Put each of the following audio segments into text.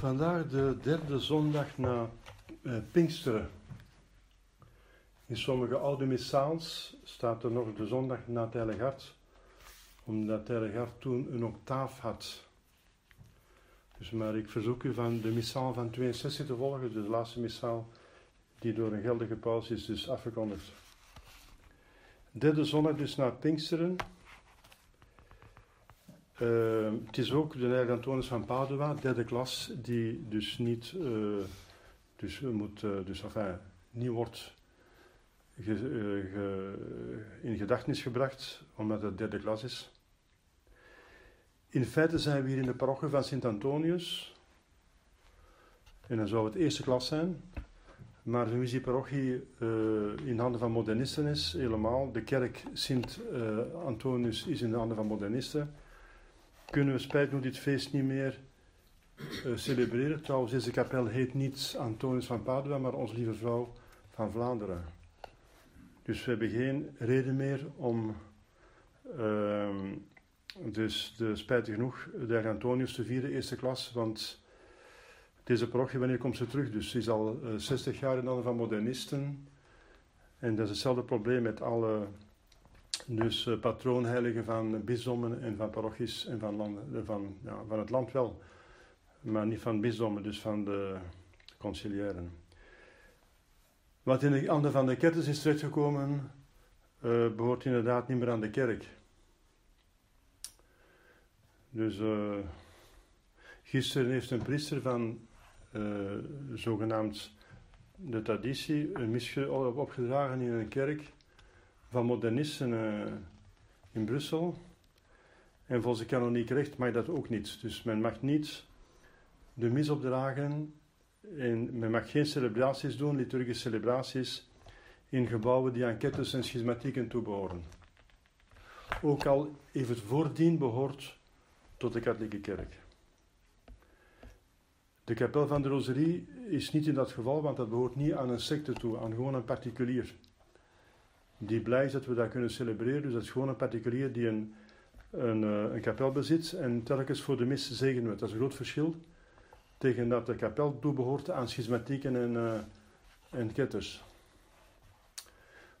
Vandaag de derde zondag na eh, Pinksteren. In sommige oude missaals staat er nog de zondag na het omdat het toen een octaaf had. Dus maar ik verzoek u van de missaal van 62 te volgen, de laatste missaal die door een geldige paus is dus afgekondigd. Derde zondag dus na Pinksteren. Uh, het is ook de heilige Antonius van Padua, derde klas, die dus niet, uh, dus moet, uh, dus enfin, niet wordt ge, in gedachtenis gebracht, omdat het derde klas is. In feite zijn we hier in de parochie van Sint Antonius, en dan zou het eerste klas zijn, maar nu is die parochie in handen van modernisten is, helemaal. De kerk Sint Antonius is in de handen van modernisten kunnen we spijt nog dit feest niet meer uh, celebreren. Trouwens, deze kapel heet niet Antonius van Padua, maar Onze Lieve Vrouw van Vlaanderen. Dus we hebben geen reden meer om uh, dus de, spijtig genoeg de Antonius te vieren, eerste klas, want deze parochie, wanneer komt ze terug? Dus ze is al uh, 60 jaar in handen van modernisten. En dat is hetzelfde probleem met alle dus uh, patroonheiligen van bisdommen en van parochies en van, landen, van, ja, van het land wel. Maar niet van bisdommen, dus van de conciliëren. Wat in de handen van de ketters is terechtgekomen, uh, behoort inderdaad niet meer aan de kerk. Dus gisteren heeft een priester van zogenaamd de traditie een mis opgedragen in een kerk van modernisten uh, in Brussel. En volgens de kanoniek recht mag dat ook niet. Dus men mag niet de mis opdragen en men mag geen celebraties doen, liturgische celebraties, in gebouwen die aan ketters en schismatieken toebehoren. Ook al heeft het voordien behoort tot de katholieke kerk. De kapel van de Roserie is niet in dat geval, want dat behoort niet aan een secte toe, aan gewoon een particulier die blij is dat we dat kunnen celebreren. Dus dat is gewoon een particulier die een, een, eh, een kapel bezit en telkens voor de mis zegenen we. Dat is een groot verschil tegen dat de kapel toebehoort aan schismatieken en, uh, en ketters.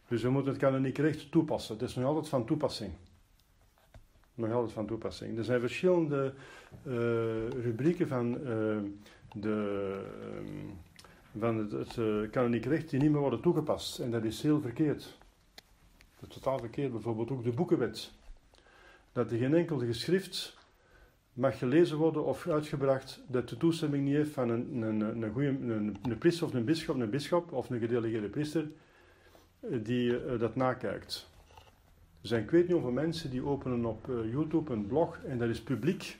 Dus we moeten het kanoniek recht toepassen. Het is nog altijd van toepassing. Nog altijd van toepassing. Er zijn verschillende uh, rubrieken van, de, van het, het kanoniek recht die niet meer worden toegepast. En dat is heel verkeerd totaal verkeerd. Bijvoorbeeld ook de boekenwet. Dat er geen enkel geschrift mag gelezen worden of uitgebracht dat de toestemming niet heeft van een, een, een, een, een priester of een bischop, een bischop of een gedelegeerde priester eh, die uh, dat nakijkt. Er zijn ik weet niet hoeveel mensen die openen op uh, YouTube een blog en dat is publiek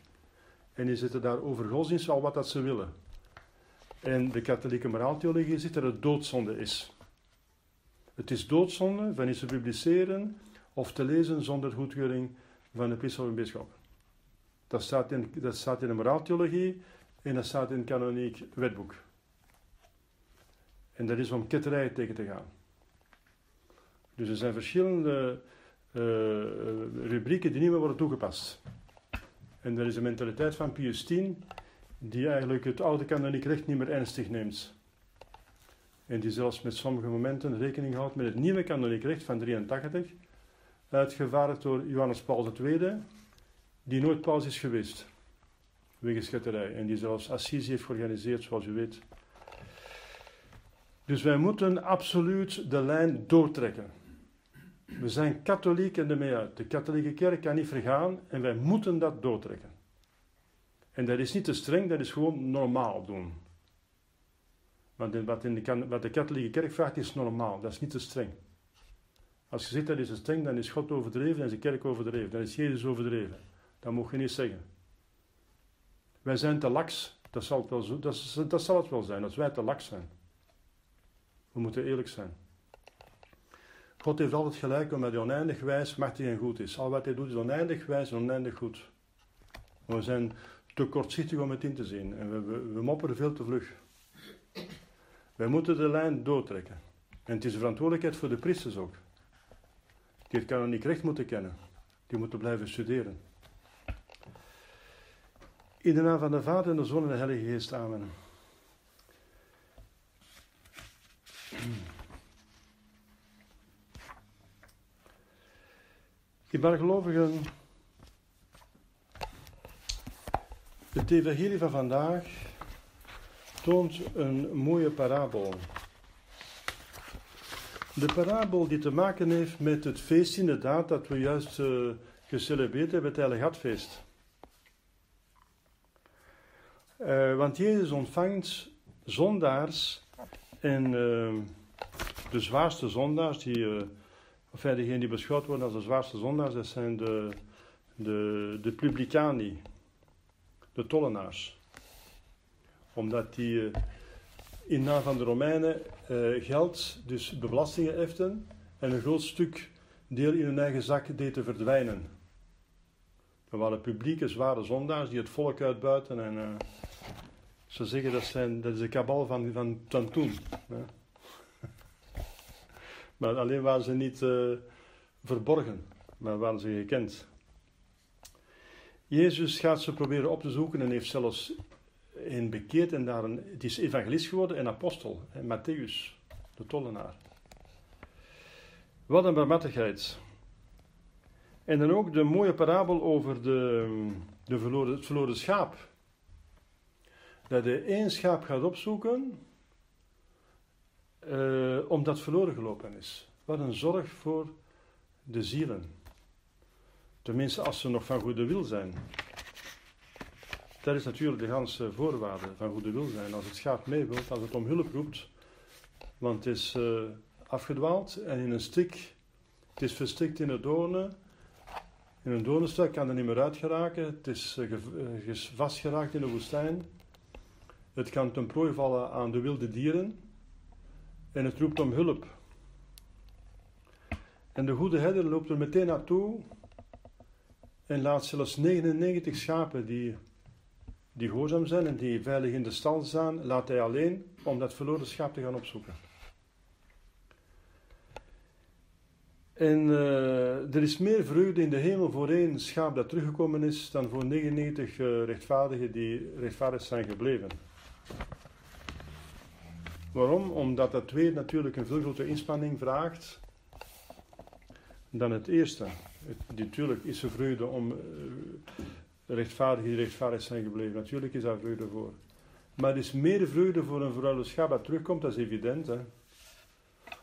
en die zitten daar over godsdienst al wat dat ze willen. En de katholieke moraaltheologie zit dat het doodzonde is. Het is doodzonde van iets te publiceren of te lezen zonder goedkeuring van de priester of een bischop. Dat staat in, dat staat in de moraaltheologie en dat staat in het kanoniek wetboek. En dat is om ketterij tegen te gaan. Dus er zijn verschillende uh, rubrieken die niet meer worden toegepast. En er is een mentaliteit van Pius X die eigenlijk het oude kanoniek recht niet meer ernstig neemt. En die zelfs met sommige momenten rekening houdt met het nieuwe kanoniek recht van 83, uitgevaardigd door Johannes Paul II, die nooit paus is geweest, wegens schetterij, en die zelfs Assisi heeft georganiseerd, zoals u weet. Dus wij moeten absoluut de lijn doortrekken. We zijn katholiek en ermee uit. De katholieke kerk kan niet vergaan en wij moeten dat doortrekken. En dat is niet te streng, dat is gewoon normaal doen. Want wat, in de, wat de katholieke kerk vraagt is normaal, dat is niet te streng. Als je zegt dat is te streng, dan is God overdreven en is de kerk overdreven. Dan is Jezus overdreven. Dat mag je niet zeggen. Wij zijn te laks. Dat zal, het wel, dat, dat zal het wel zijn, als wij te laks zijn. We moeten eerlijk zijn. God heeft altijd gelijk omdat hij oneindig wijs, machtig en goed is. Al wat hij doet is oneindig wijs en oneindig goed. We zijn te kortzichtig om het in te zien en we, we, we mopperen veel te vlug. Wij moeten de lijn doortrekken. En het is een verantwoordelijkheid voor de priesters ook. Die het kanoniek recht moeten kennen. Die moeten blijven studeren. In de naam van de Vader en de Zoon en de Heilige Geest. Amen. Ik ben gelovigen. Het evangelie van vandaag toont een mooie parabel. De parabel die te maken heeft met het feest inderdaad dat we juist uh, gecelebreerd hebben, het Heilige Hartfeest. Uh, want Jezus ontvangt zondaars en uh, de zwaarste zondaars, die, uh, enfin degenen die beschouwd worden als de zwaarste zondaars, dat zijn de, de, de publicani, de tollenaars. Omdat die in naam van de Romeinen geld, dus belastingen heften en een groot stuk deel in hun eigen zak deed te verdwijnen. Er waren publieke zware zondaars die het volk uitbuiten en ze zeggen dat, zijn, dat is de kabal van, van, van toen. Hè. Maar alleen waren ze niet uh, verborgen, maar waren ze gekend. Jezus gaat ze proberen op te zoeken en heeft zelfs een bekeerd en daar een, het is evangelist geworden en apostel, hè, Matthäus, de tollenaar. Wat een barmhartigheid. En dan ook de mooie parabel over de, de verloren, het verloren schaap dat hij één schaap gaat opzoeken, uh, omdat verloren gelopen is. Wat een zorg voor de zielen. Tenminste, als ze nog van goede wil zijn. Dat is natuurlijk de ganse voorwaarde van goede wil zijn. Als het schaap mee wilt, als het om hulp roept, want het is uh, afgedwaald en in een stik, het is verstikt in de doornen. In een doornenstuk kan er niet meer uit geraken. Het is uh, vastgeraakt in de woestijn. Het kan ten prooi vallen aan de wilde dieren en het roept om hulp. En de goede herder loopt er meteen naartoe en laat zelfs 99 schapen die, die gehoorzaam zijn en die veilig in de stal staan, laat hij alleen om dat verloren schaap te gaan opzoeken. En uh, er is meer vreugde in de hemel voor één schaap dat teruggekomen is dan voor 99 uh, rechtvaardigen die rechtvaardig zijn gebleven. Waarom? Omdat dat tweede natuurlijk een veel grotere inspanning vraagt dan het eerste. Het, natuurlijk is er vreugde om uh, rechtvaardig die rechtvaardig zijn gebleven. Natuurlijk is daar vreugde voor. Maar er is meer vreugde voor een verruilde schaap dat terugkomt, dat is evident. Hè?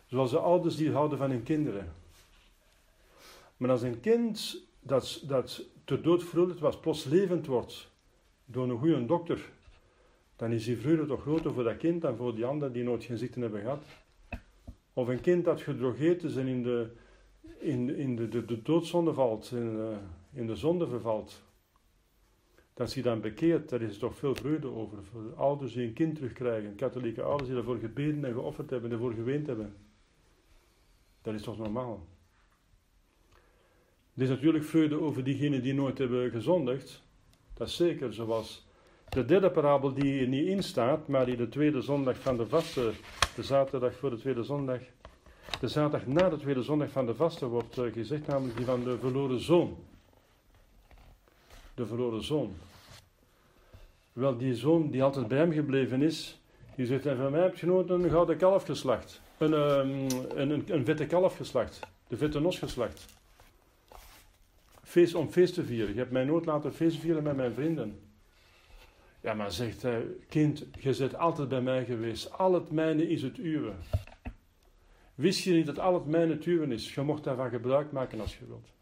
Zoals de ouders die houden van hun kinderen. Maar als een kind dat, dat te dood verruild was, plots levend wordt door een goede dokter dan is die vreugde toch groter voor dat kind dan voor die anderen die nooit geen hebben gehad. Of een kind dat gedrogeerd is en in de, in, in de, de, de doodzonde valt, in, uh, in de zonde vervalt. Dat hij dan bekeert, daar is toch veel vreugde over. Voor ouders die een kind terugkrijgen, katholieke ouders die ervoor gebeden en geofferd hebben, ervoor geweend hebben. Dat is toch normaal. Er is natuurlijk vreugde over diegenen die nooit hebben gezondigd. Dat is zeker, zoals de derde parabel die er niet in staat, maar die de tweede zondag van de vaste, de zaterdag voor de tweede zondag, de zaterdag na de tweede zondag van de vaste wordt uh, gezegd, namelijk die van de verloren zoon. De verloren zoon. Wel, die zoon die altijd bij hem gebleven is, die zegt, en van mij heb je nooit een gouden kalf geslacht. Een, um, een, een, een vette kalf geslacht. De vette nos geslacht. Feest om feest te vieren. Je hebt mij nooit laten feest vieren met mijn vrienden. Ja, maar zegt hij, kind, je bent altijd bij mij geweest. Al het mijne is het uwe. Wist je niet dat al het mijne het uwe is? Je mocht daarvan gebruik maken als je wilt.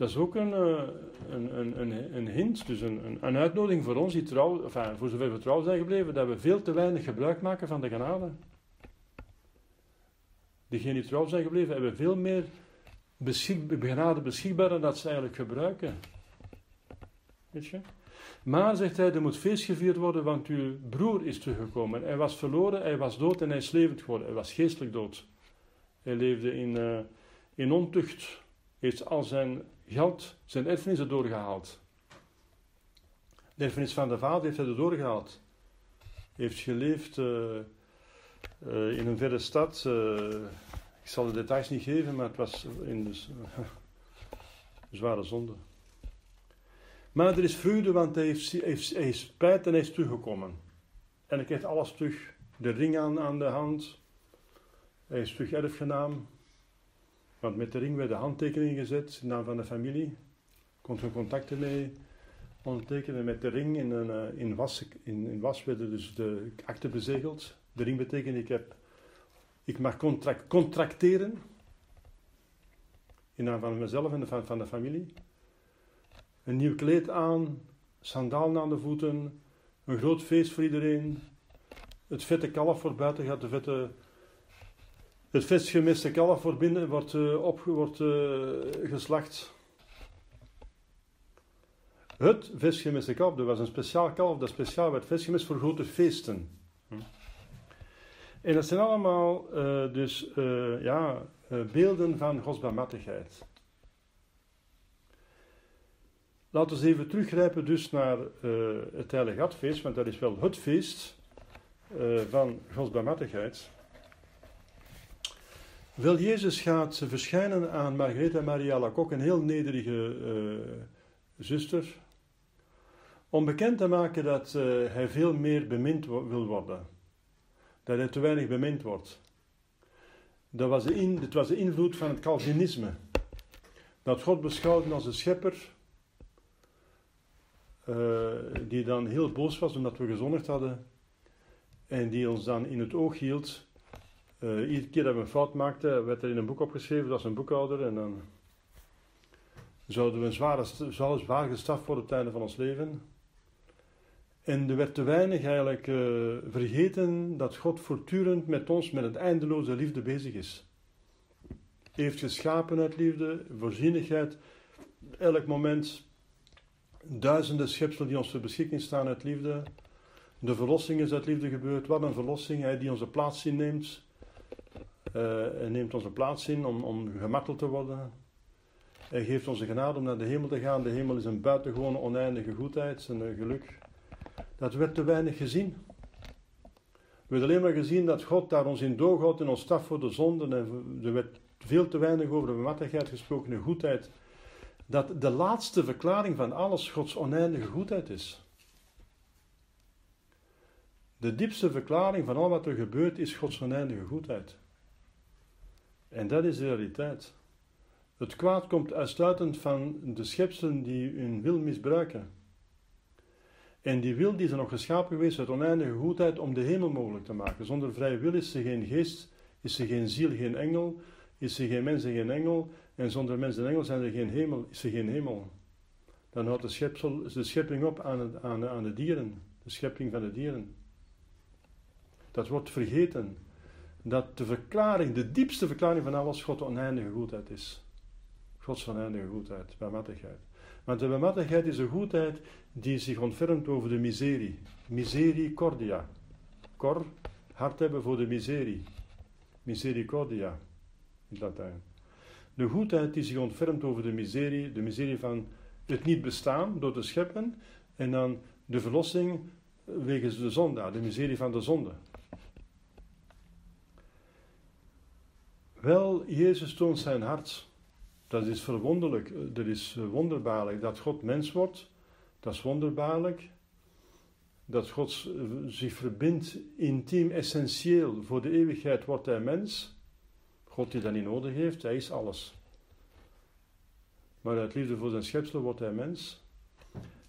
Dat is ook een, eh, een, een, een, hint, dus een, een, uitnodiging voor ons die trouw, voor zover we trouw zijn gebleven, dat we veel te weinig gebruik maken van de genade. Diegenen die trouw zijn gebleven hebben veel meer beschik, genade beschikbaar dan dat ze eigenlijk gebruiken. Weet je? Maar, zegt hij, er moet feest gevierd worden, want uw broer is teruggekomen. Hij was verloren, hij was dood en hij is levend geworden. Hij was geestelijk dood. Hij leefde in, uh, in ontucht. Heeft al zijn geld, zijn erfenissen doorgehaald. De erfenis van de vader heeft hij er doorgehaald. Heeft geleefd uh, uh, in een verre stad. ik zal de details niet geven, maar het was in zware zonde. Maar er is vreugde, want hij, heeft, heeft, hij is spijt en hij is teruggekomen. En hij krijgt alles terug. De ring aan, aan de hand. Hij is terug erfgenaam. Want met de ring werden handtekeningen gezet, naam van de familie. Kon er contacten mee ondertekenen met de ring in, een, eh, in, was, in, in was werden dus de akte bezegeld. De ring betekent ik heb, ik mag contract, contracteren in naam van mezelf en van, van de familie. Een nieuw kleed aan, sandalen aan de voeten, een groot feest voor iedereen. Het vette kalf voor buiten gaat, de vette, het vetgemeste kalf wordt, binnen, wordt, uh, op, wordt uh, geslacht. Het visgemiste kalf, dat was een speciaal kalf dat speciaal werd visgemist voor grote feesten. Hm. En dat zijn allemaal uh, dus ja, beelden van godsbarmhartigheid. Laten we even teruggrijpen dus naar het Heilige want dat is wel het feest van godsbarmhartigheid. Wel, Jezus gaat verschijnen aan Margaretha Maria Lacocque, een heel nederige zuster, om bekend te maken dat uh, hij veel meer bemind wil worden. Dat hij te weinig bemind wordt. Dat was de, in, was de invloed van het Calvinisme. Dat God beschouwde als een schepper, uh, die dan heel boos was omdat we gezondigd hadden. En die ons dan in het oog hield. Uh, iedere keer dat we een fout maakten, werd er in een boek opgeschreven, als een boekhouder. En dan zouden we een zware, zwaar gestraft worden op het einde van ons leven. En er werd te weinig eigenlijk uh, vergeten dat God voortdurend met ons met een eindeloze liefde bezig is. Hij heeft geschapen uit liefde, voorzienigheid, elk moment duizenden schepselen die ons ter beschikking staan uit liefde. De verlossing is uit liefde gebeurd. Wat een verlossing, hij die onze plaats inneemt. Uh, hij neemt onze plaats in om, om te worden. Hij geeft onze genade om naar de hemel te gaan. De hemel is een buitengewone oneindige goedheid en geluk. Dat werd te weinig gezien. We hebben alleen maar gezien dat God daar ons in houdt en ons staf voor de zonden. En er werd veel te weinig over de bemattigheid gesproken, de goedheid. Dat de laatste verklaring van alles Gods oneindige goedheid is. De diepste verklaring van al wat er gebeurt is Gods oneindige goedheid. En dat is de realiteit. Het kwaad komt uitsluitend van de schepselen die hun wil misbruiken. En die wil die is nog geschapen geweest uit oneindige goedheid om de hemel mogelijk te maken. Zonder vrije wil is ze geen geest, is ze geen ziel, geen engel, is ze geen mens en geen engel. En zonder mens en engel zijn er geen hemel, is ze geen hemel. Dan houdt de, schepsel, de schepping op aan, aan de dieren, de schepping van de dieren. Dat wordt vergeten. Dat de verklaring, de diepste verklaring van alles, God oneindige goedheid is. Gods oneindige goedheid, barmhartigheid. Want de barmhartigheid is een goedheid die zich ontfermt over de miserie. Misericordia. Cor, hart hebben voor de miserie. Misericordia, in het Latijn. De goedheid die zich ontfermt over de miserie, de miserie van het niet bestaan door te scheppen, en dan de verlossing wegens de zonde, de miserie van de zonde. Wel, Jezus toont zijn hart. Dat is verwonderlijk, dat is wonderbaarlijk dat God mens wordt dat is wonderbaarlijk. Dat God zich verbindt intiem, essentieel. Voor de eeuwigheid wordt hij mens. God die dat niet nodig heeft, hij is alles. Maar uit liefde voor zijn schepsel wordt hij mens.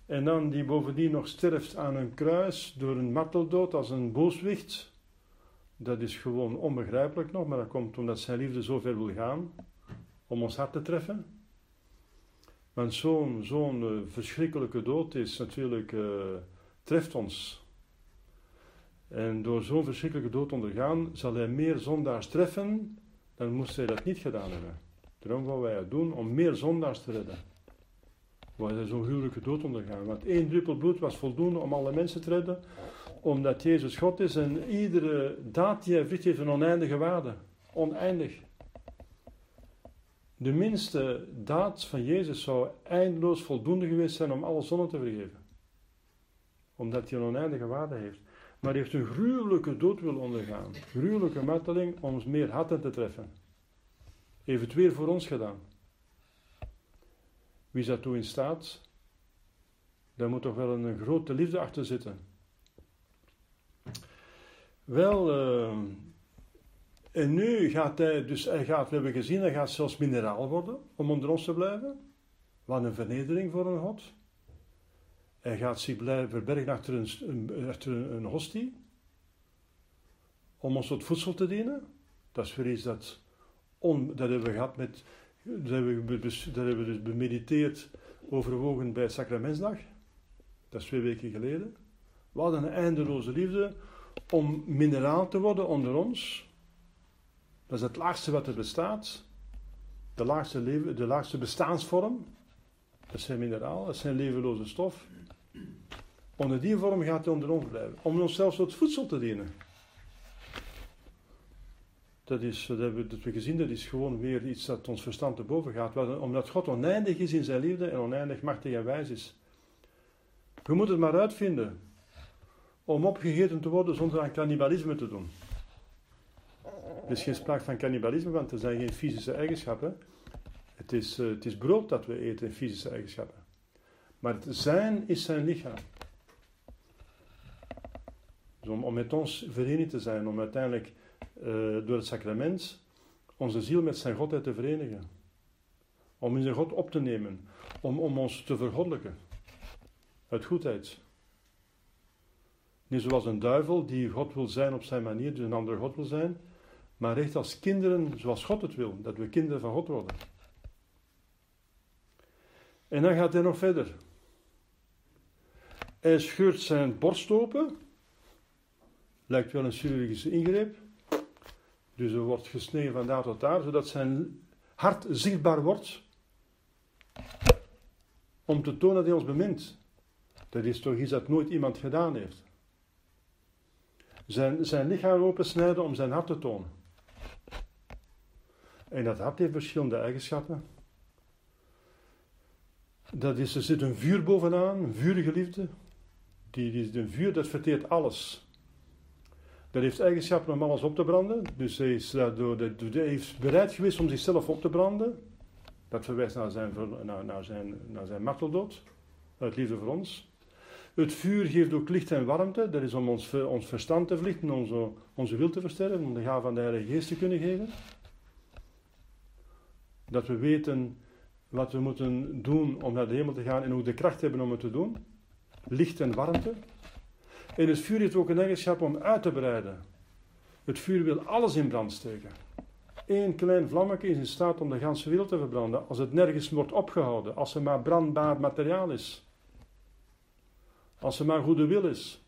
En dan die bovendien nog sterft aan een kruis door een marteldood als een booswicht. Dat is gewoon onbegrijpelijk nog, maar dat komt omdat zijn liefde zo ver wil gaan om ons hart te treffen. Want zo'n zo'n uh, verschrikkelijke dood is natuurlijk, uh, treft ons. En door zo'n verschrikkelijke dood ondergaan, zal hij meer zondaars treffen, dan moest hij dat niet gedaan hebben. Daarom wou wij het doen om meer zondaars te redden. Waar hij zo'n gruwelijke dood ondergaan. Want één druppel bloed was voldoende om alle mensen te redden, omdat Jezus God is en iedere daad die hij verricht heeft een oneindige waarde. Oneindig. De minste daad van Jezus zou eindeloos voldoende geweest zijn om alle zonden te vergeven. Omdat hij een oneindige waarde heeft. Maar hij heeft een gruwelijke dood willen ondergaan. Gruwelijke marteling om ons meer harten te treffen. Heeft het weer voor ons gedaan. Wie is daartoe in staat? Daar moet toch wel een grote liefde achter zitten. Wel, uh, en nu gaat hij, dus hij gaat, we hebben gezien, hij gaat zelfs mineraal worden om onder ons te blijven. Wat een vernedering voor een God. Hij gaat zich blijven verbergen achter een, achter een, hostie. Om ons tot voedsel te dienen. Dat is weer iets dat, on, dat hebben we gehad met, dat hebben we, dat hebben we dus bemediteerd, overwogen bij Sacramentsdag. Dat is twee weken geleden. Hadden een eindeloze liefde om mineraal te worden onder ons. Dat is het laagste wat er bestaat. De laagste, leven, de laagste bestaansvorm. Dat zijn mineraal, dat zijn levenloze stof. Onder die vorm gaat hij onder ons blijven. Om ons zelfs tot voedsel te dienen. Dat, is, dat hebben we gezien, dat is gewoon weer iets dat ons verstand te boven gaat. Omdat God oneindig is in zijn liefde en oneindig machtig en wijs is. Je moet het maar uitvinden om opgegeten te worden zonder aan cannibalisme te doen. Er is geen sprake van cannibalisme, want er zijn geen fysische eigenschappen. Het is, uh, het is brood dat we eten in fysische eigenschappen. Maar het zijn is zijn lichaam. Dus om, met ons verenigd te zijn, om uiteindelijk uh, door het sacrament onze ziel met zijn Godheid te verenigen. Om in zijn God op te nemen. Om, om ons te vergoddelijken. Uit goedheid. Niet zoals een duivel die God wil zijn op zijn manier, dus een andere God wil zijn. Maar echt als kinderen zoals God het wil. Dat we kinderen van God worden. En dan gaat hij nog verder. Hij scheurt zijn borst open. Lijkt wel een chirurgische ingreep. Dus er wordt gesneden van daar tot daar, zodat zijn hart zichtbaar wordt. Om te tonen dat hij ons bemint. Dat is toch iets dat nooit iemand gedaan heeft. Zijn, zijn lichaam opensnijden om zijn hart te tonen. En dat hart heeft verschillende eigenschappen. Dat is, er zit een vuur bovenaan, een vurige liefde. Die, die, een vuur dat verteert alles. Dat heeft eigenschappen om alles op te branden. Dus hij is, daardoor, hij is bereid geweest om zichzelf op te branden. Dat verwijst naar zijn, naar, naar zijn, naar zijn marteldood. Uit liefde voor ons. Het vuur geeft ook licht en warmte. Dat is om ons, ons verstand te verlichten, onze, onze wil te versterken, om de gave van de Heilige Geest te kunnen geven. Dat we weten wat we moeten doen om naar de hemel te gaan en ook de kracht hebben om het te doen. Licht en warmte. En het vuur heeft ook een eigenschap om uit te breiden. Het vuur wil alles in brand steken. Eén klein vlammetje is in staat om de ganse wereld te verbranden als het nergens wordt opgehouden, als er maar brandbaar materiaal is. Als er maar goede wil is.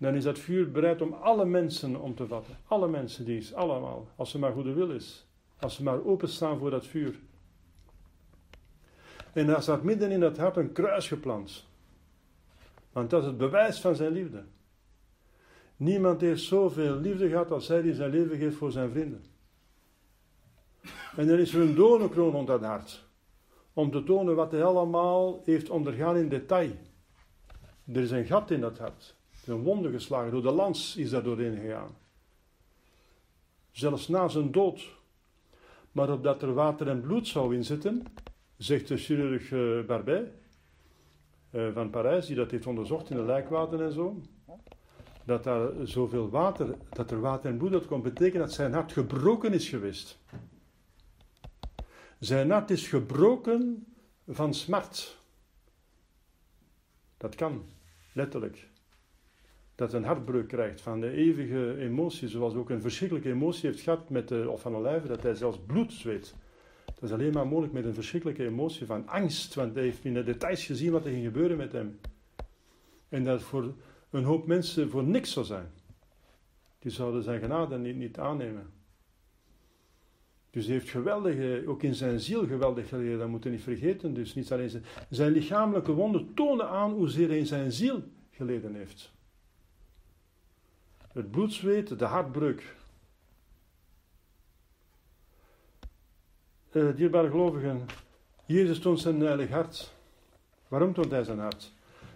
Dan is dat vuur bereid om alle mensen om te vatten. Alle mensen die is, allemaal. Als er maar goede wil is. Als ze maar openstaan voor dat vuur. En daar staat midden in dat hart een kruis geplant. Want dat is het bewijs van zijn liefde. Niemand heeft zoveel liefde gehad als hij die zijn leven geeft voor zijn vrienden. En er is een doornkroon rond dat hart. Om te tonen wat hij allemaal heeft ondergaan in detail. Er is een gat in dat hart. Er is een wonde geslagen. Door de lans is daar doorheen gegaan. Zelfs na zijn dood. Maar opdat er water en bloed zou inzitten, zegt de chirurg uh, Barbet uh, van Parijs, die dat heeft onderzocht in de lijkwater en zo, dat daar zoveel water, dat er water en bloed uit komt, betekent dat zijn hart gebroken is geweest. Zijn hart is gebroken van smart. Dat kan, letterlijk. Dat een hartbreuk krijgt van de eeuwige emotie, zoals ook een verschrikkelijke emotie heeft gehad met de, of van een lijf, dat hij zelfs bloed zweet. Dat is alleen maar mogelijk met een verschrikkelijke emotie van angst, want hij heeft in de details gezien wat er ging gebeuren met hem. En dat voor een hoop mensen voor niks zou zijn. Die zouden zijn genade niet, niet aannemen. Dus hij heeft geweldige, ook in zijn ziel geweldig geleden, dat moeten we niet vergeten. Dus niet alleen zijn, zijn lichamelijke wonden tonen aan hoezeer hij in zijn ziel geleden heeft. Het bloedzweet, de hartbreuk. Uh, dierbare gelovigen, Jezus toont zijn heilig hart. Waarom toont hij zijn hart?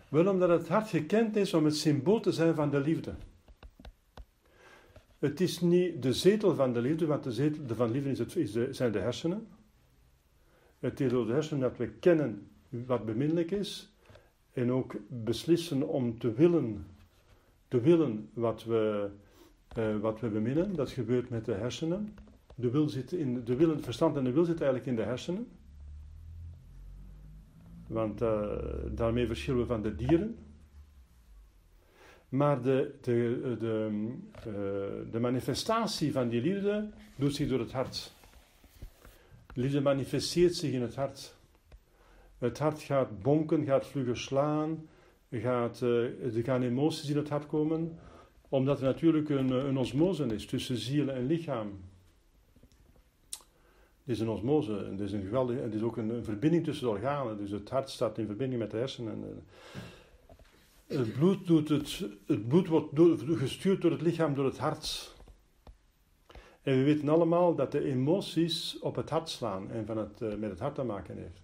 Wel omdat het hart gekend is om het symbool te zijn van de liefde. Het is niet de zetel van de liefde, want de zetel van liefde is de, zijn de hersenen. Het is door de hersenen dat we kennen wat beminnelijk is. en ook beslissen om te willen, te willen wat we, uh, wat we beminnen. Dat gebeurt met de hersenen. De, wil zit in, de wil, het verstand en de wil zitten eigenlijk in de hersenen. Want uh, daarmee verschillen we van de dieren. Maar de, de, de, uh, de manifestatie van die liefde doet zich door het hart. Liefde manifesteert zich in het hart. Het hart gaat bonken, gaat vlugger slaan, gaat, uh, er gaan emoties in het hart komen, omdat er natuurlijk een, een osmose is tussen ziel en lichaam. Het is een osmose, het is, een geweldige, het is ook een, een, verbinding tussen de organen, dus het hart staat in verbinding met de hersenen. Het bloed, doet het, bloed wordt gestuurd door het lichaam, door het hart. En we weten allemaal dat de emoties op het hart slaan en van het, uh, met het hart te maken heeft.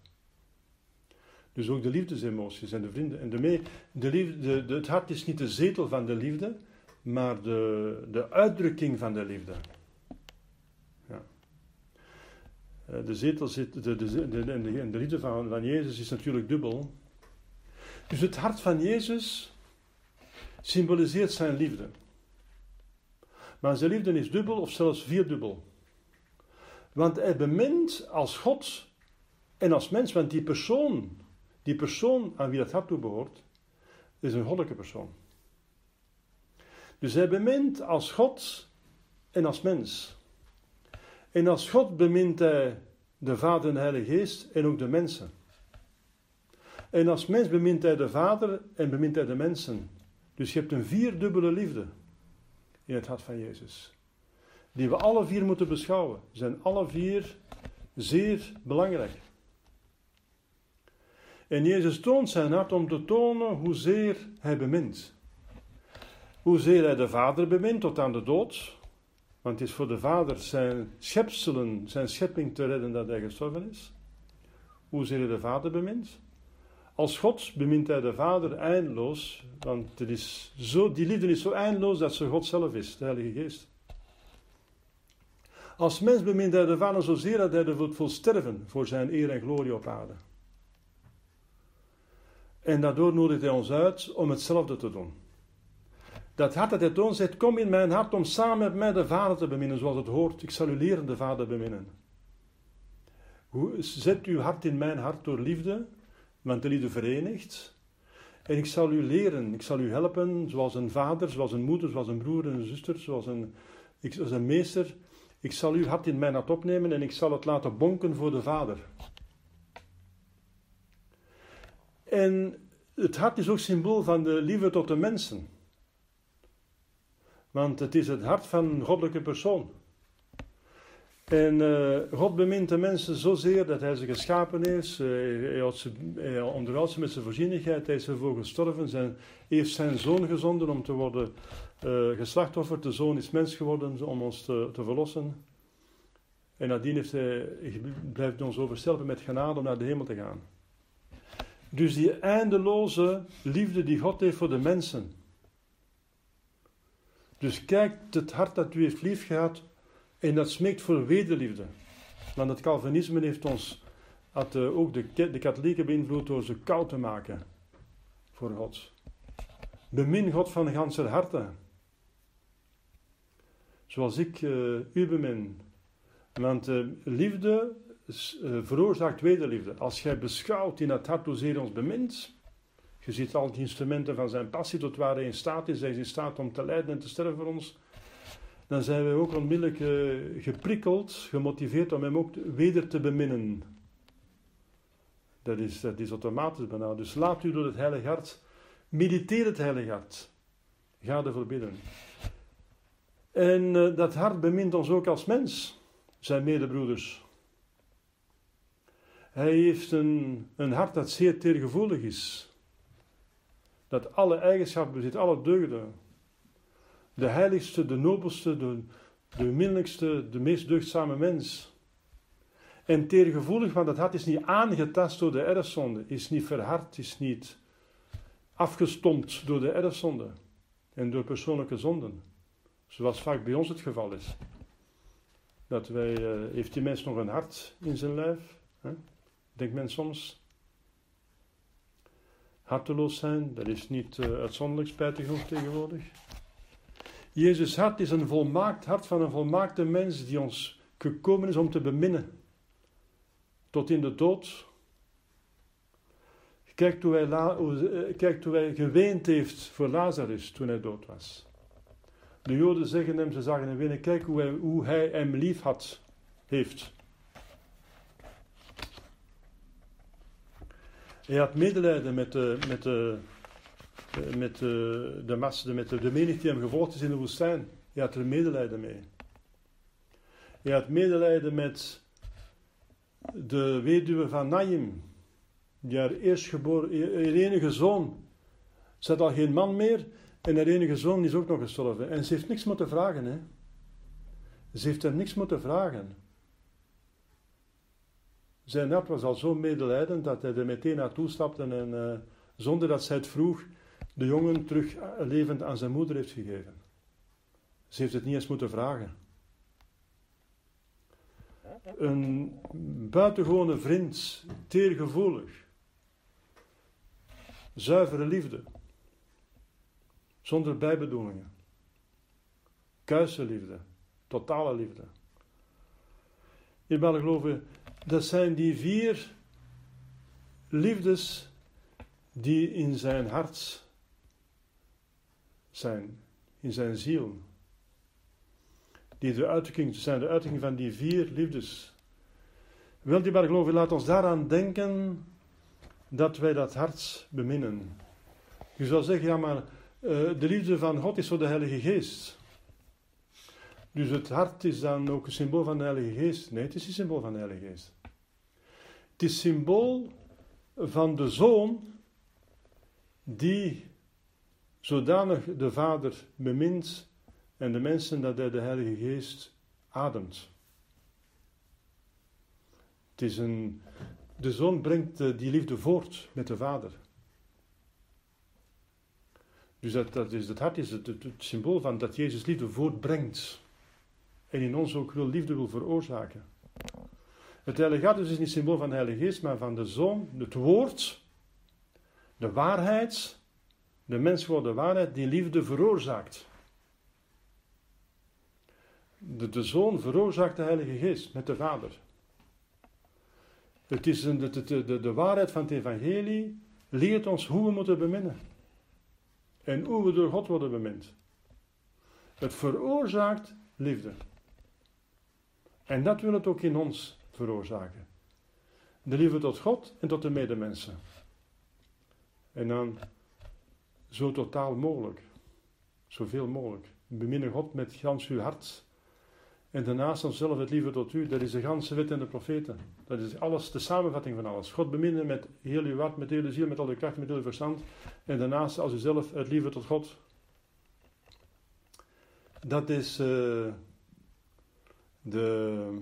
Dus ook de liefdesemoties en de vrienden. En de, de liefde, de, het hart is niet de zetel van de liefde, maar de, de uitdrukking van de liefde. Ja. Eh, de zetel zit, de, de, de, de, de liefde van, van Jezus is natuurlijk dubbel. Dus het hart van Jezus symboliseert zijn liefde. Maar zijn liefde is dubbel of zelfs vierdubbel. Want hij bemint als God en als mens, want die persoon, die persoon aan wie dat hart toe behoort, is een goddelijke persoon. Dus hij bemint als God en als mens. En als God bemint hij de Vader en de Heilige Geest en ook de mensen. En als mens bemint hij de Vader en bemint hij de mensen. Dus je hebt een vierdubbele liefde in het hart van Jezus. Die we alle vier moeten beschouwen. Ze zijn alle vier zeer belangrijk. En Jezus toont zijn hart om te tonen hoezeer hij bemint. Hoezeer hij de Vader bemint tot aan de dood. Want het is voor de Vader zijn schepselen, zijn schepping te redden dat hij gestorven is. Hoezeer hij de Vader bemint. Als God bemint hij de Vader eindeloos, want het is zo, die liefde is zo eindeloos dat ze God zelf is, de Heilige Geest. Als mens bemint hij de Vader zozeer dat hij ervoor wil sterven voor zijn eer en glorie op aarde. En daardoor nodigt hij ons uit om hetzelfde te doen. Dat hart dat hij toont zegt, kom in mijn hart om samen met mij de Vader te beminnen, zoals het hoort. Ik zal u leren de Vader beminnen. Zet uw hart in mijn hart door liefde, want de liefde verenigt. En ik zal u leren, ik zal u helpen, zoals een vader, zoals een moeder, zoals een broer en een zuster, zoals een, ik, een meester. Ik zal uw hart in mijn hart opnemen en ik zal het laten bonken voor de vader. En het hart is ook symbool van de liefde tot de mensen. Want het is het hart van een goddelijke persoon. En uh, God bemint de mensen zozeer dat hij ze geschapen heeft. Uh, hij, ze, hij onderhoudt ze met zijn voorzienigheid. Hij is ervoor gestorven. Zijn, heeft zijn zoon gezonden om te worden uh, geslachtofferd. De zoon is mens geworden om ons te, te verlossen. En nadien heeft hij, blijft ons overstelpen met genade om naar de hemel te gaan. Dus die eindeloze liefde die God heeft voor de mensen. Dus kijk het hart dat u heeft lief gehad en dat smeekt voor wederliefde. Want het Calvinisme heeft ons, had uh, ook de, de katholieken beïnvloed door ze koud te maken voor God. Bemin God van ganse harte. Zoals ik uh, u bemin. Want uh, liefde veroorzaakt wederliefde. Als jij beschouwt in het hart hoezeer ons bemint, je ziet al die instrumenten van zijn passie tot waar hij in staat is. Hij is in staat om te lijden en te sterven voor ons dan zijn wij ook onmiddellijk uh, geprikkeld, gemotiveerd om hem ook weder te beminnen. Dat is, dat is automatisch bijna. Dus laat u door het Heilige Hart, mediteer het Heilige Hart. Ga ervoor bidden. En uh, dat hart bemint ons ook als mens, zijn medebroeders. Hij heeft een, een hart dat zeer teergevoelig is. Dat alle eigenschappen bezit, alle deugden de heiligste, de nobelste, de, de de meest deugdzame mens. En teergevoelig, want het hart is niet aangetast door de erfzonde, is niet verhard, is niet afgestompt door de erfzonde en door persoonlijke zonden. Zoals vaak bij ons het geval is. Dat wij, uh, heeft die mens nog een hart in zijn lijf? Hè? Denkt men soms. harteloos zijn. Dat is niet uh, uitzonderlijk spijtig genoeg tegenwoordig. Jezus' hart is een volmaakt hart van een volmaakte mens die ons gekomen is om te beminnen. Tot in de dood. Kijk hoe hij, eh, hij geweend heeft voor Lazarus toen hij dood was. De Joden zeggen hem, ze zagen hem winnen, kijk hoe hij, hoe hij hem lief had, heeft. Hij had medelijden met de, met de, met de, de massa, met de, de menigte die hem gevolgd is in de woestijn. Hij had er medelijden mee. Hij had medelijden met de weduwe van Naim, die haar eerstgeboren, haar enige zoon. Ze had al geen man meer en haar enige zoon is ook nog gestorven. En ze heeft niks moeten vragen. Hè. Ze heeft hem niks moeten vragen. Zijn hart was al zo medelijdend dat hij er meteen naartoe stapte en uh, zonder dat zij het vroeg, de jongen terug levend aan zijn moeder heeft gegeven. Ze heeft het niet eens moeten vragen. Een buitengewone vriend, teergevoelig, zuivere liefde, zonder bijbedoelingen, kuise liefde, totale liefde. Mag geloven, dat zijn die vier liefdes die in zijn hart zijn, in zijn ziel. Die de zijn, de uitdrukking van die vier liefdes. Wel, die geloven, laat ons daaraan denken dat wij dat hart beminnen. Je zou zeggen, ja, maar uh, de liefde van God is voor de Heilige Geest. Dus het hart is dan ook een symbool van de Heilige Geest. Nee, het is een symbool van de Heilige Geest. Het is symbool van de Zoon die zodanig de Vader bemint en de mensen dat hij de Heilige Geest ademt. Het is een, de Zoon brengt eh, die liefde voort met de Vader. Dus dat, dat is, het hart is het, het, symbool van dat Jezus liefde voortbrengt en in ons ook wil liefde wil veroorzaken. Het Heilige Geest is niet symbool van de Heilige Geest, maar van de Zoon, het Woord, de waarheid, de mens de waarheid die liefde veroorzaakt. De, de Zoon veroorzaakt de Heilige Geest met de Vader. Het is de, de, de, de waarheid van het Evangelie leert ons hoe we moeten beminnen. En hoe we door God worden bemind. Het veroorzaakt liefde. En dat wil het ook in ons veroorzaken. De liefde tot God en tot de medemensen. En dan zo totaal mogelijk. Zoveel mogelijk. Beminnen God met gans uw hart. En daarnaast onszelf het liefde tot u. Dat is de ganse wet en de profeten. Dat is alles, de samenvatting van alles. God beminnen met heel uw hart, met heel uw ziel, met al uw kracht, met heel uw verstand. En daarnaast als u zelf het liefde tot God. Dat is... Uh, de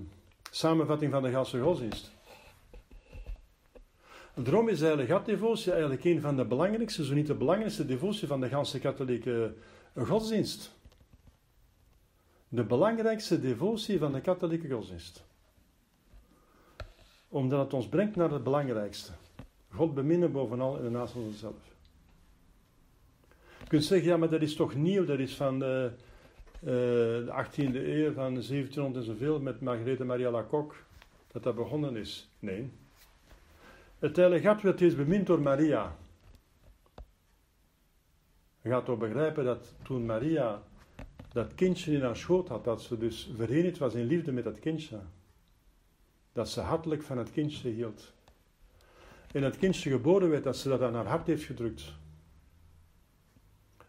samenvatting van de ganse godsdienst. Daarom is eigenlijk gatdevotie eigenlijk een van de belangrijkste, zo niet de belangrijkste devotie van de ganse katholieke godsdienst. De belangrijkste devotie van de katholieke godsdienst. Omdat het ons brengt naar het belangrijkste. God beminnen bovenal en daarnaast onszelf. Je kunt zeggen, ja, maar dat is toch nieuw, dat is van de eh, de 18e eeuw van 1700 en zoveel met Margarethe Maria Lacoque, dat dat begonnen is. Nee. Het heilige hart werd eens bemind door Maria. Je gaat toch begrijpen dat toen Maria dat kindje in haar schoot had, dat ze dus verenigd was in liefde met dat kindje. Dat ze hartelijk van het kindje hield. En het kindje geboren werd, dat ze dat aan haar hart heeft gedrukt.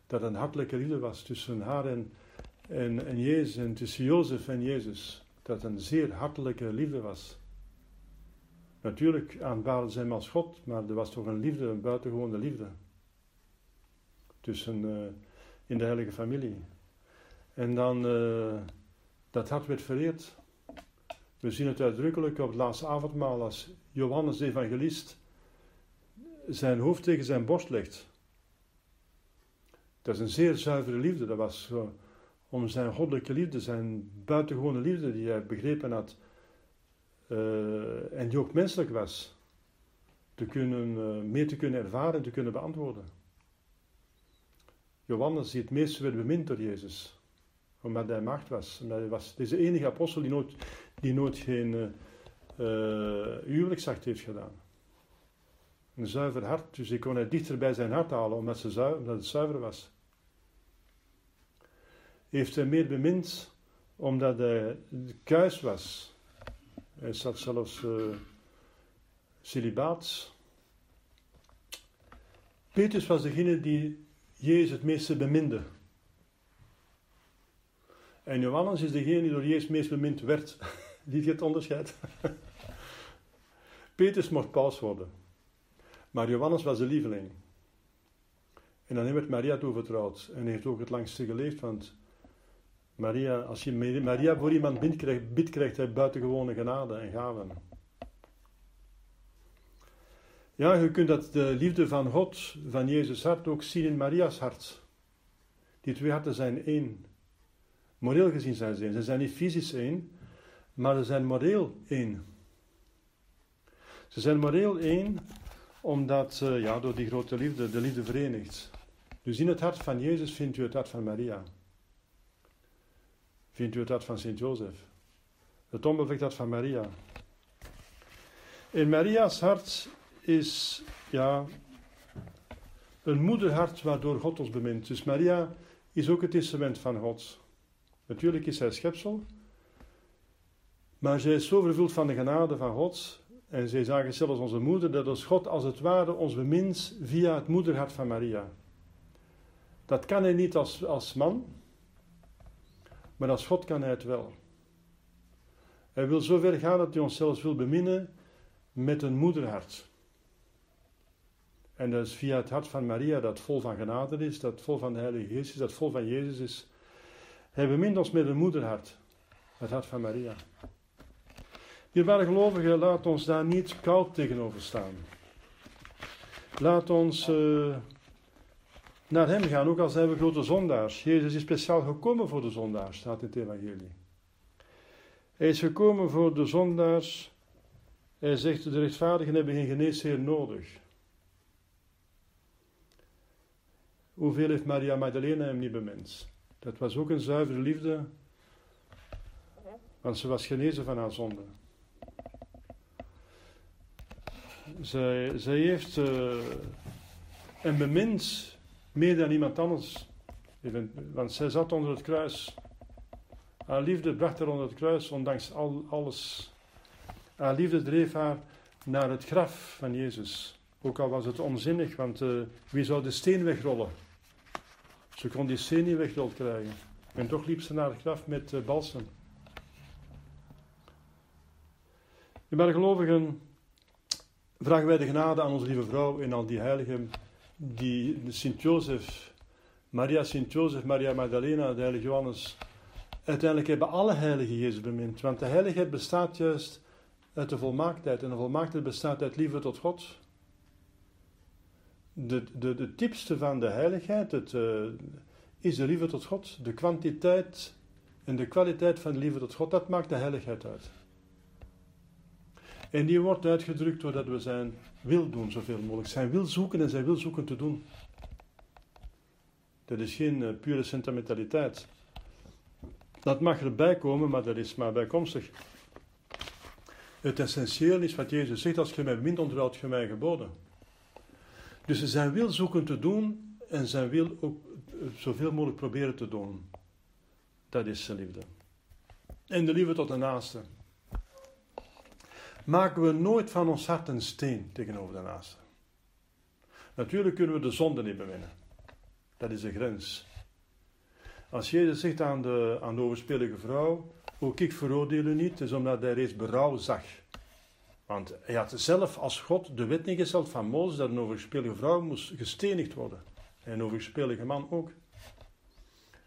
Dat een hartelijke liefde was tussen haar en, en, en Jezus, en tussen Jozef en Jezus, dat een zeer hartelijke liefde was. Natuurlijk aanbaarden ze hem als God, maar er was toch een liefde, een buitengewone liefde. Tussen, uh, in de heilige familie. En dan, uh, dat hart werd vereerd. We zien het uitdrukkelijk op het laatste avondmaal als Johannes de evangelist zijn hoofd tegen zijn borst legt. Dat is een zeer zuivere liefde. Dat was om zijn goddelijke liefde, zijn buitengewone liefde die hij begrepen had uh, en die ook menselijk was. te kunnen, uh, meer te kunnen ervaren en te kunnen beantwoorden. Johannes, die het meest werd bemind door Jezus, omdat hij macht was. Omdat hij was deze enige apostel die nooit, die nooit geen uh, huwelijkszacht heeft gedaan. Een zuiver hart, dus ik kon hij dichter bij zijn hart halen, omdat, ze zuiver, omdat het zuiver was. Heeft hij meer bemind, omdat hij kuis was. Hij zat zelfs uh, celibaat. Petrus was degene die Jezus het meeste beminde. En Johannes is degene die door Jezus het meest bemind werd. Ziet je het onderscheid? Petrus mocht paus worden. Maar Johannes was de lieveling. En dan werd Maria toevertrouwd. En heeft ook het langste geleefd, want Maria, als je Maria voor iemand bidt, krijgt, bidt, krijgt hij buitengewone genade en gaven. Ja, je kunt dat de liefde van God, van Jezus hart, ook zien in Maria's hart. Die twee harten zijn één. Moreel gezien zijn ze één. Ze zijn niet fysisch één, maar ze zijn moreel één. Ze zijn moreel één omdat, ja, door die grote liefde, de liefde verenigt. Dus in het hart van Jezus vindt u het hart van Maria. Vindt u het hart van Sint Jozef. Het onbevlekt hart van Maria. In Maria's hart is, ja, een moederhart waardoor God ons bemint. Dus Maria is ook het instrument van God. Natuurlijk is zij schepsel, maar zij is zo vervuld van de genade van God en zij zagen zelfs onze moeder, dat als God als het ware ons bemint via het moederhart van Maria. Dat kan hij niet als, als man, maar als God kan hij het wel. Hij wil zo ver gaan dat hij ons zelfs wil beminnen met een moederhart. En dat is via het hart van Maria, dat vol van genade is, dat vol van de Heilige Geest is, dat vol van Jezus is. Hij bemint ons met een moederhart, het hart van Maria. Dierbare gelovigen, laat ons daar niet koud tegenover staan. Laat ons uh, naar Hem gaan, ook al zijn we grote zondaars. Jezus is speciaal gekomen voor de zondaars, staat in het Evangelie. Hij is gekomen voor de zondaars. Hij zegt, de rechtvaardigen hebben geen geneesheer nodig. Hoeveel heeft Maria Magdalena hem niet bemind? Dat was ook een zuivere liefde, want ze was genezen van haar zonde. Zij, zij heeft uh, een bemind meer dan iemand anders. Want zij zat onder het kruis. Haar liefde bracht haar onder het kruis, ondanks al, alles. Haar liefde dreef haar naar het graf van Jezus. Ook al was het onzinnig, want uh, wie zou de steen wegrollen? Ze kon die steen niet weggerold krijgen. En toch liep ze naar het graf met uh, balsem. Je gelovigen, vragen wij de genade aan onze lieve vrouw en aan die heiligen, die Sint-Jozef, Maria Sint-Jozef, Maria Magdalena, de heilige Johannes, uiteindelijk hebben alle heiligen Jezus bemind. Want de heiligheid bestaat juist uit de volmaaktheid. En de volmaaktheid bestaat uit liefde tot God. De, de, de diepste van de heiligheid het, uh, is de liefde tot God. De kwantiteit en de kwaliteit van de liefde tot God, dat maakt de heiligheid uit. En die wordt uitgedrukt doordat we zijn wil doen zoveel mogelijk. Zijn wil zoeken en zijn wil zoeken te doen. Dat is geen uh, pure sentimentaliteit. Dat mag erbij komen, maar dat is maar bijkomstig. Het essentieel is wat Jezus zegt: als je mij bemint, onderhoudt je mij geboden. Dus zijn wil zoeken te doen en zijn wil ook eh, zoveel mogelijk proberen te doen. Dat is zijn liefde. En de liefde tot de naaste maken we nooit van ons hart een steen tegenover de naaste. Natuurlijk kunnen we de zonde niet bewinnen. Dat is de grens. Als Jezus zegt aan de, aan overspelige vrouw, ook ik veroordeel u niet, is omdat hij reeds berouw zag. Want hij had zelf als God de wet niet gesteld van Mozes dat een overspelige vrouw moest gestenigd worden. En een overspelige man ook.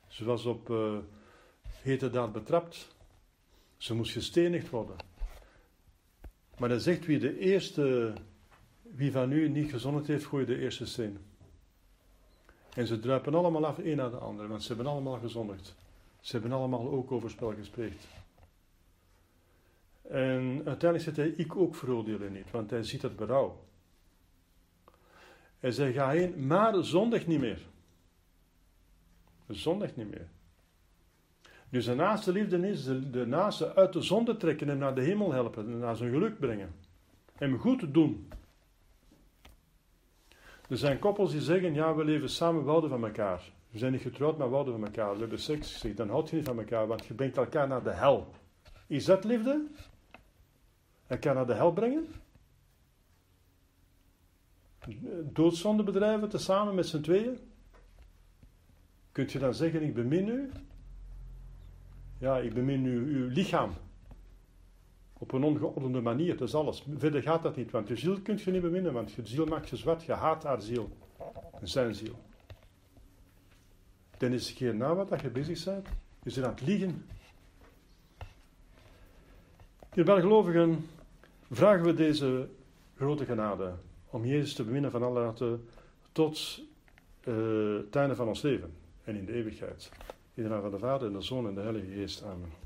Ze was op uh, hete daad betrapt. Ze moest gestenigd worden. Maar dan zegt wie de eerste, wie van u niet gezondigd heeft, gooi de eerste steen. En ze druipen allemaal af, een na de ander, want ze hebben allemaal gezondigd. Ze hebben allemaal ook overspel gespreekt. En uiteindelijk zegt hij, ik ook veroordelen niet, want hij ziet het berouw. Hij zei, ga heen, maar zondig niet meer. Zondig niet meer. Dus de naaste liefde is de, naaste uit de zonde trekken en naar de hemel helpen en naar zijn geluk brengen. Hem goed doen. Er zijn koppels die zeggen, ja, we leven samen, we houden van elkaar. We zijn niet getrouwd, maar we houden van elkaar. We hebben seks. Zeg, dan houd je niet van elkaar, want je brengt elkaar naar de hel. Is dat liefde? Elkaar naar de hel brengen? Doodzonde bedrijven, tezamen met z'n tweeën? Kunt je dan zeggen, ik bemin u? Ja, ik bemin uw, uw lichaam. Op een ongeordende manier, dat is alles. Verder gaat dat niet, want je ziel kunt je niet beminnen, want je ziel maakt je zwart, je haat haar ziel. Zijn ziel. Dan is een keer na wat je bezig bent, je bent aan het liegen. Hier gelovigen vragen we deze grote genade om Jezus te beminnen van alle harten tot uh, het einde van ons leven en in de eeuwigheid. In de naam van de Vader en de Zoon en de Heilige Geest. Amen.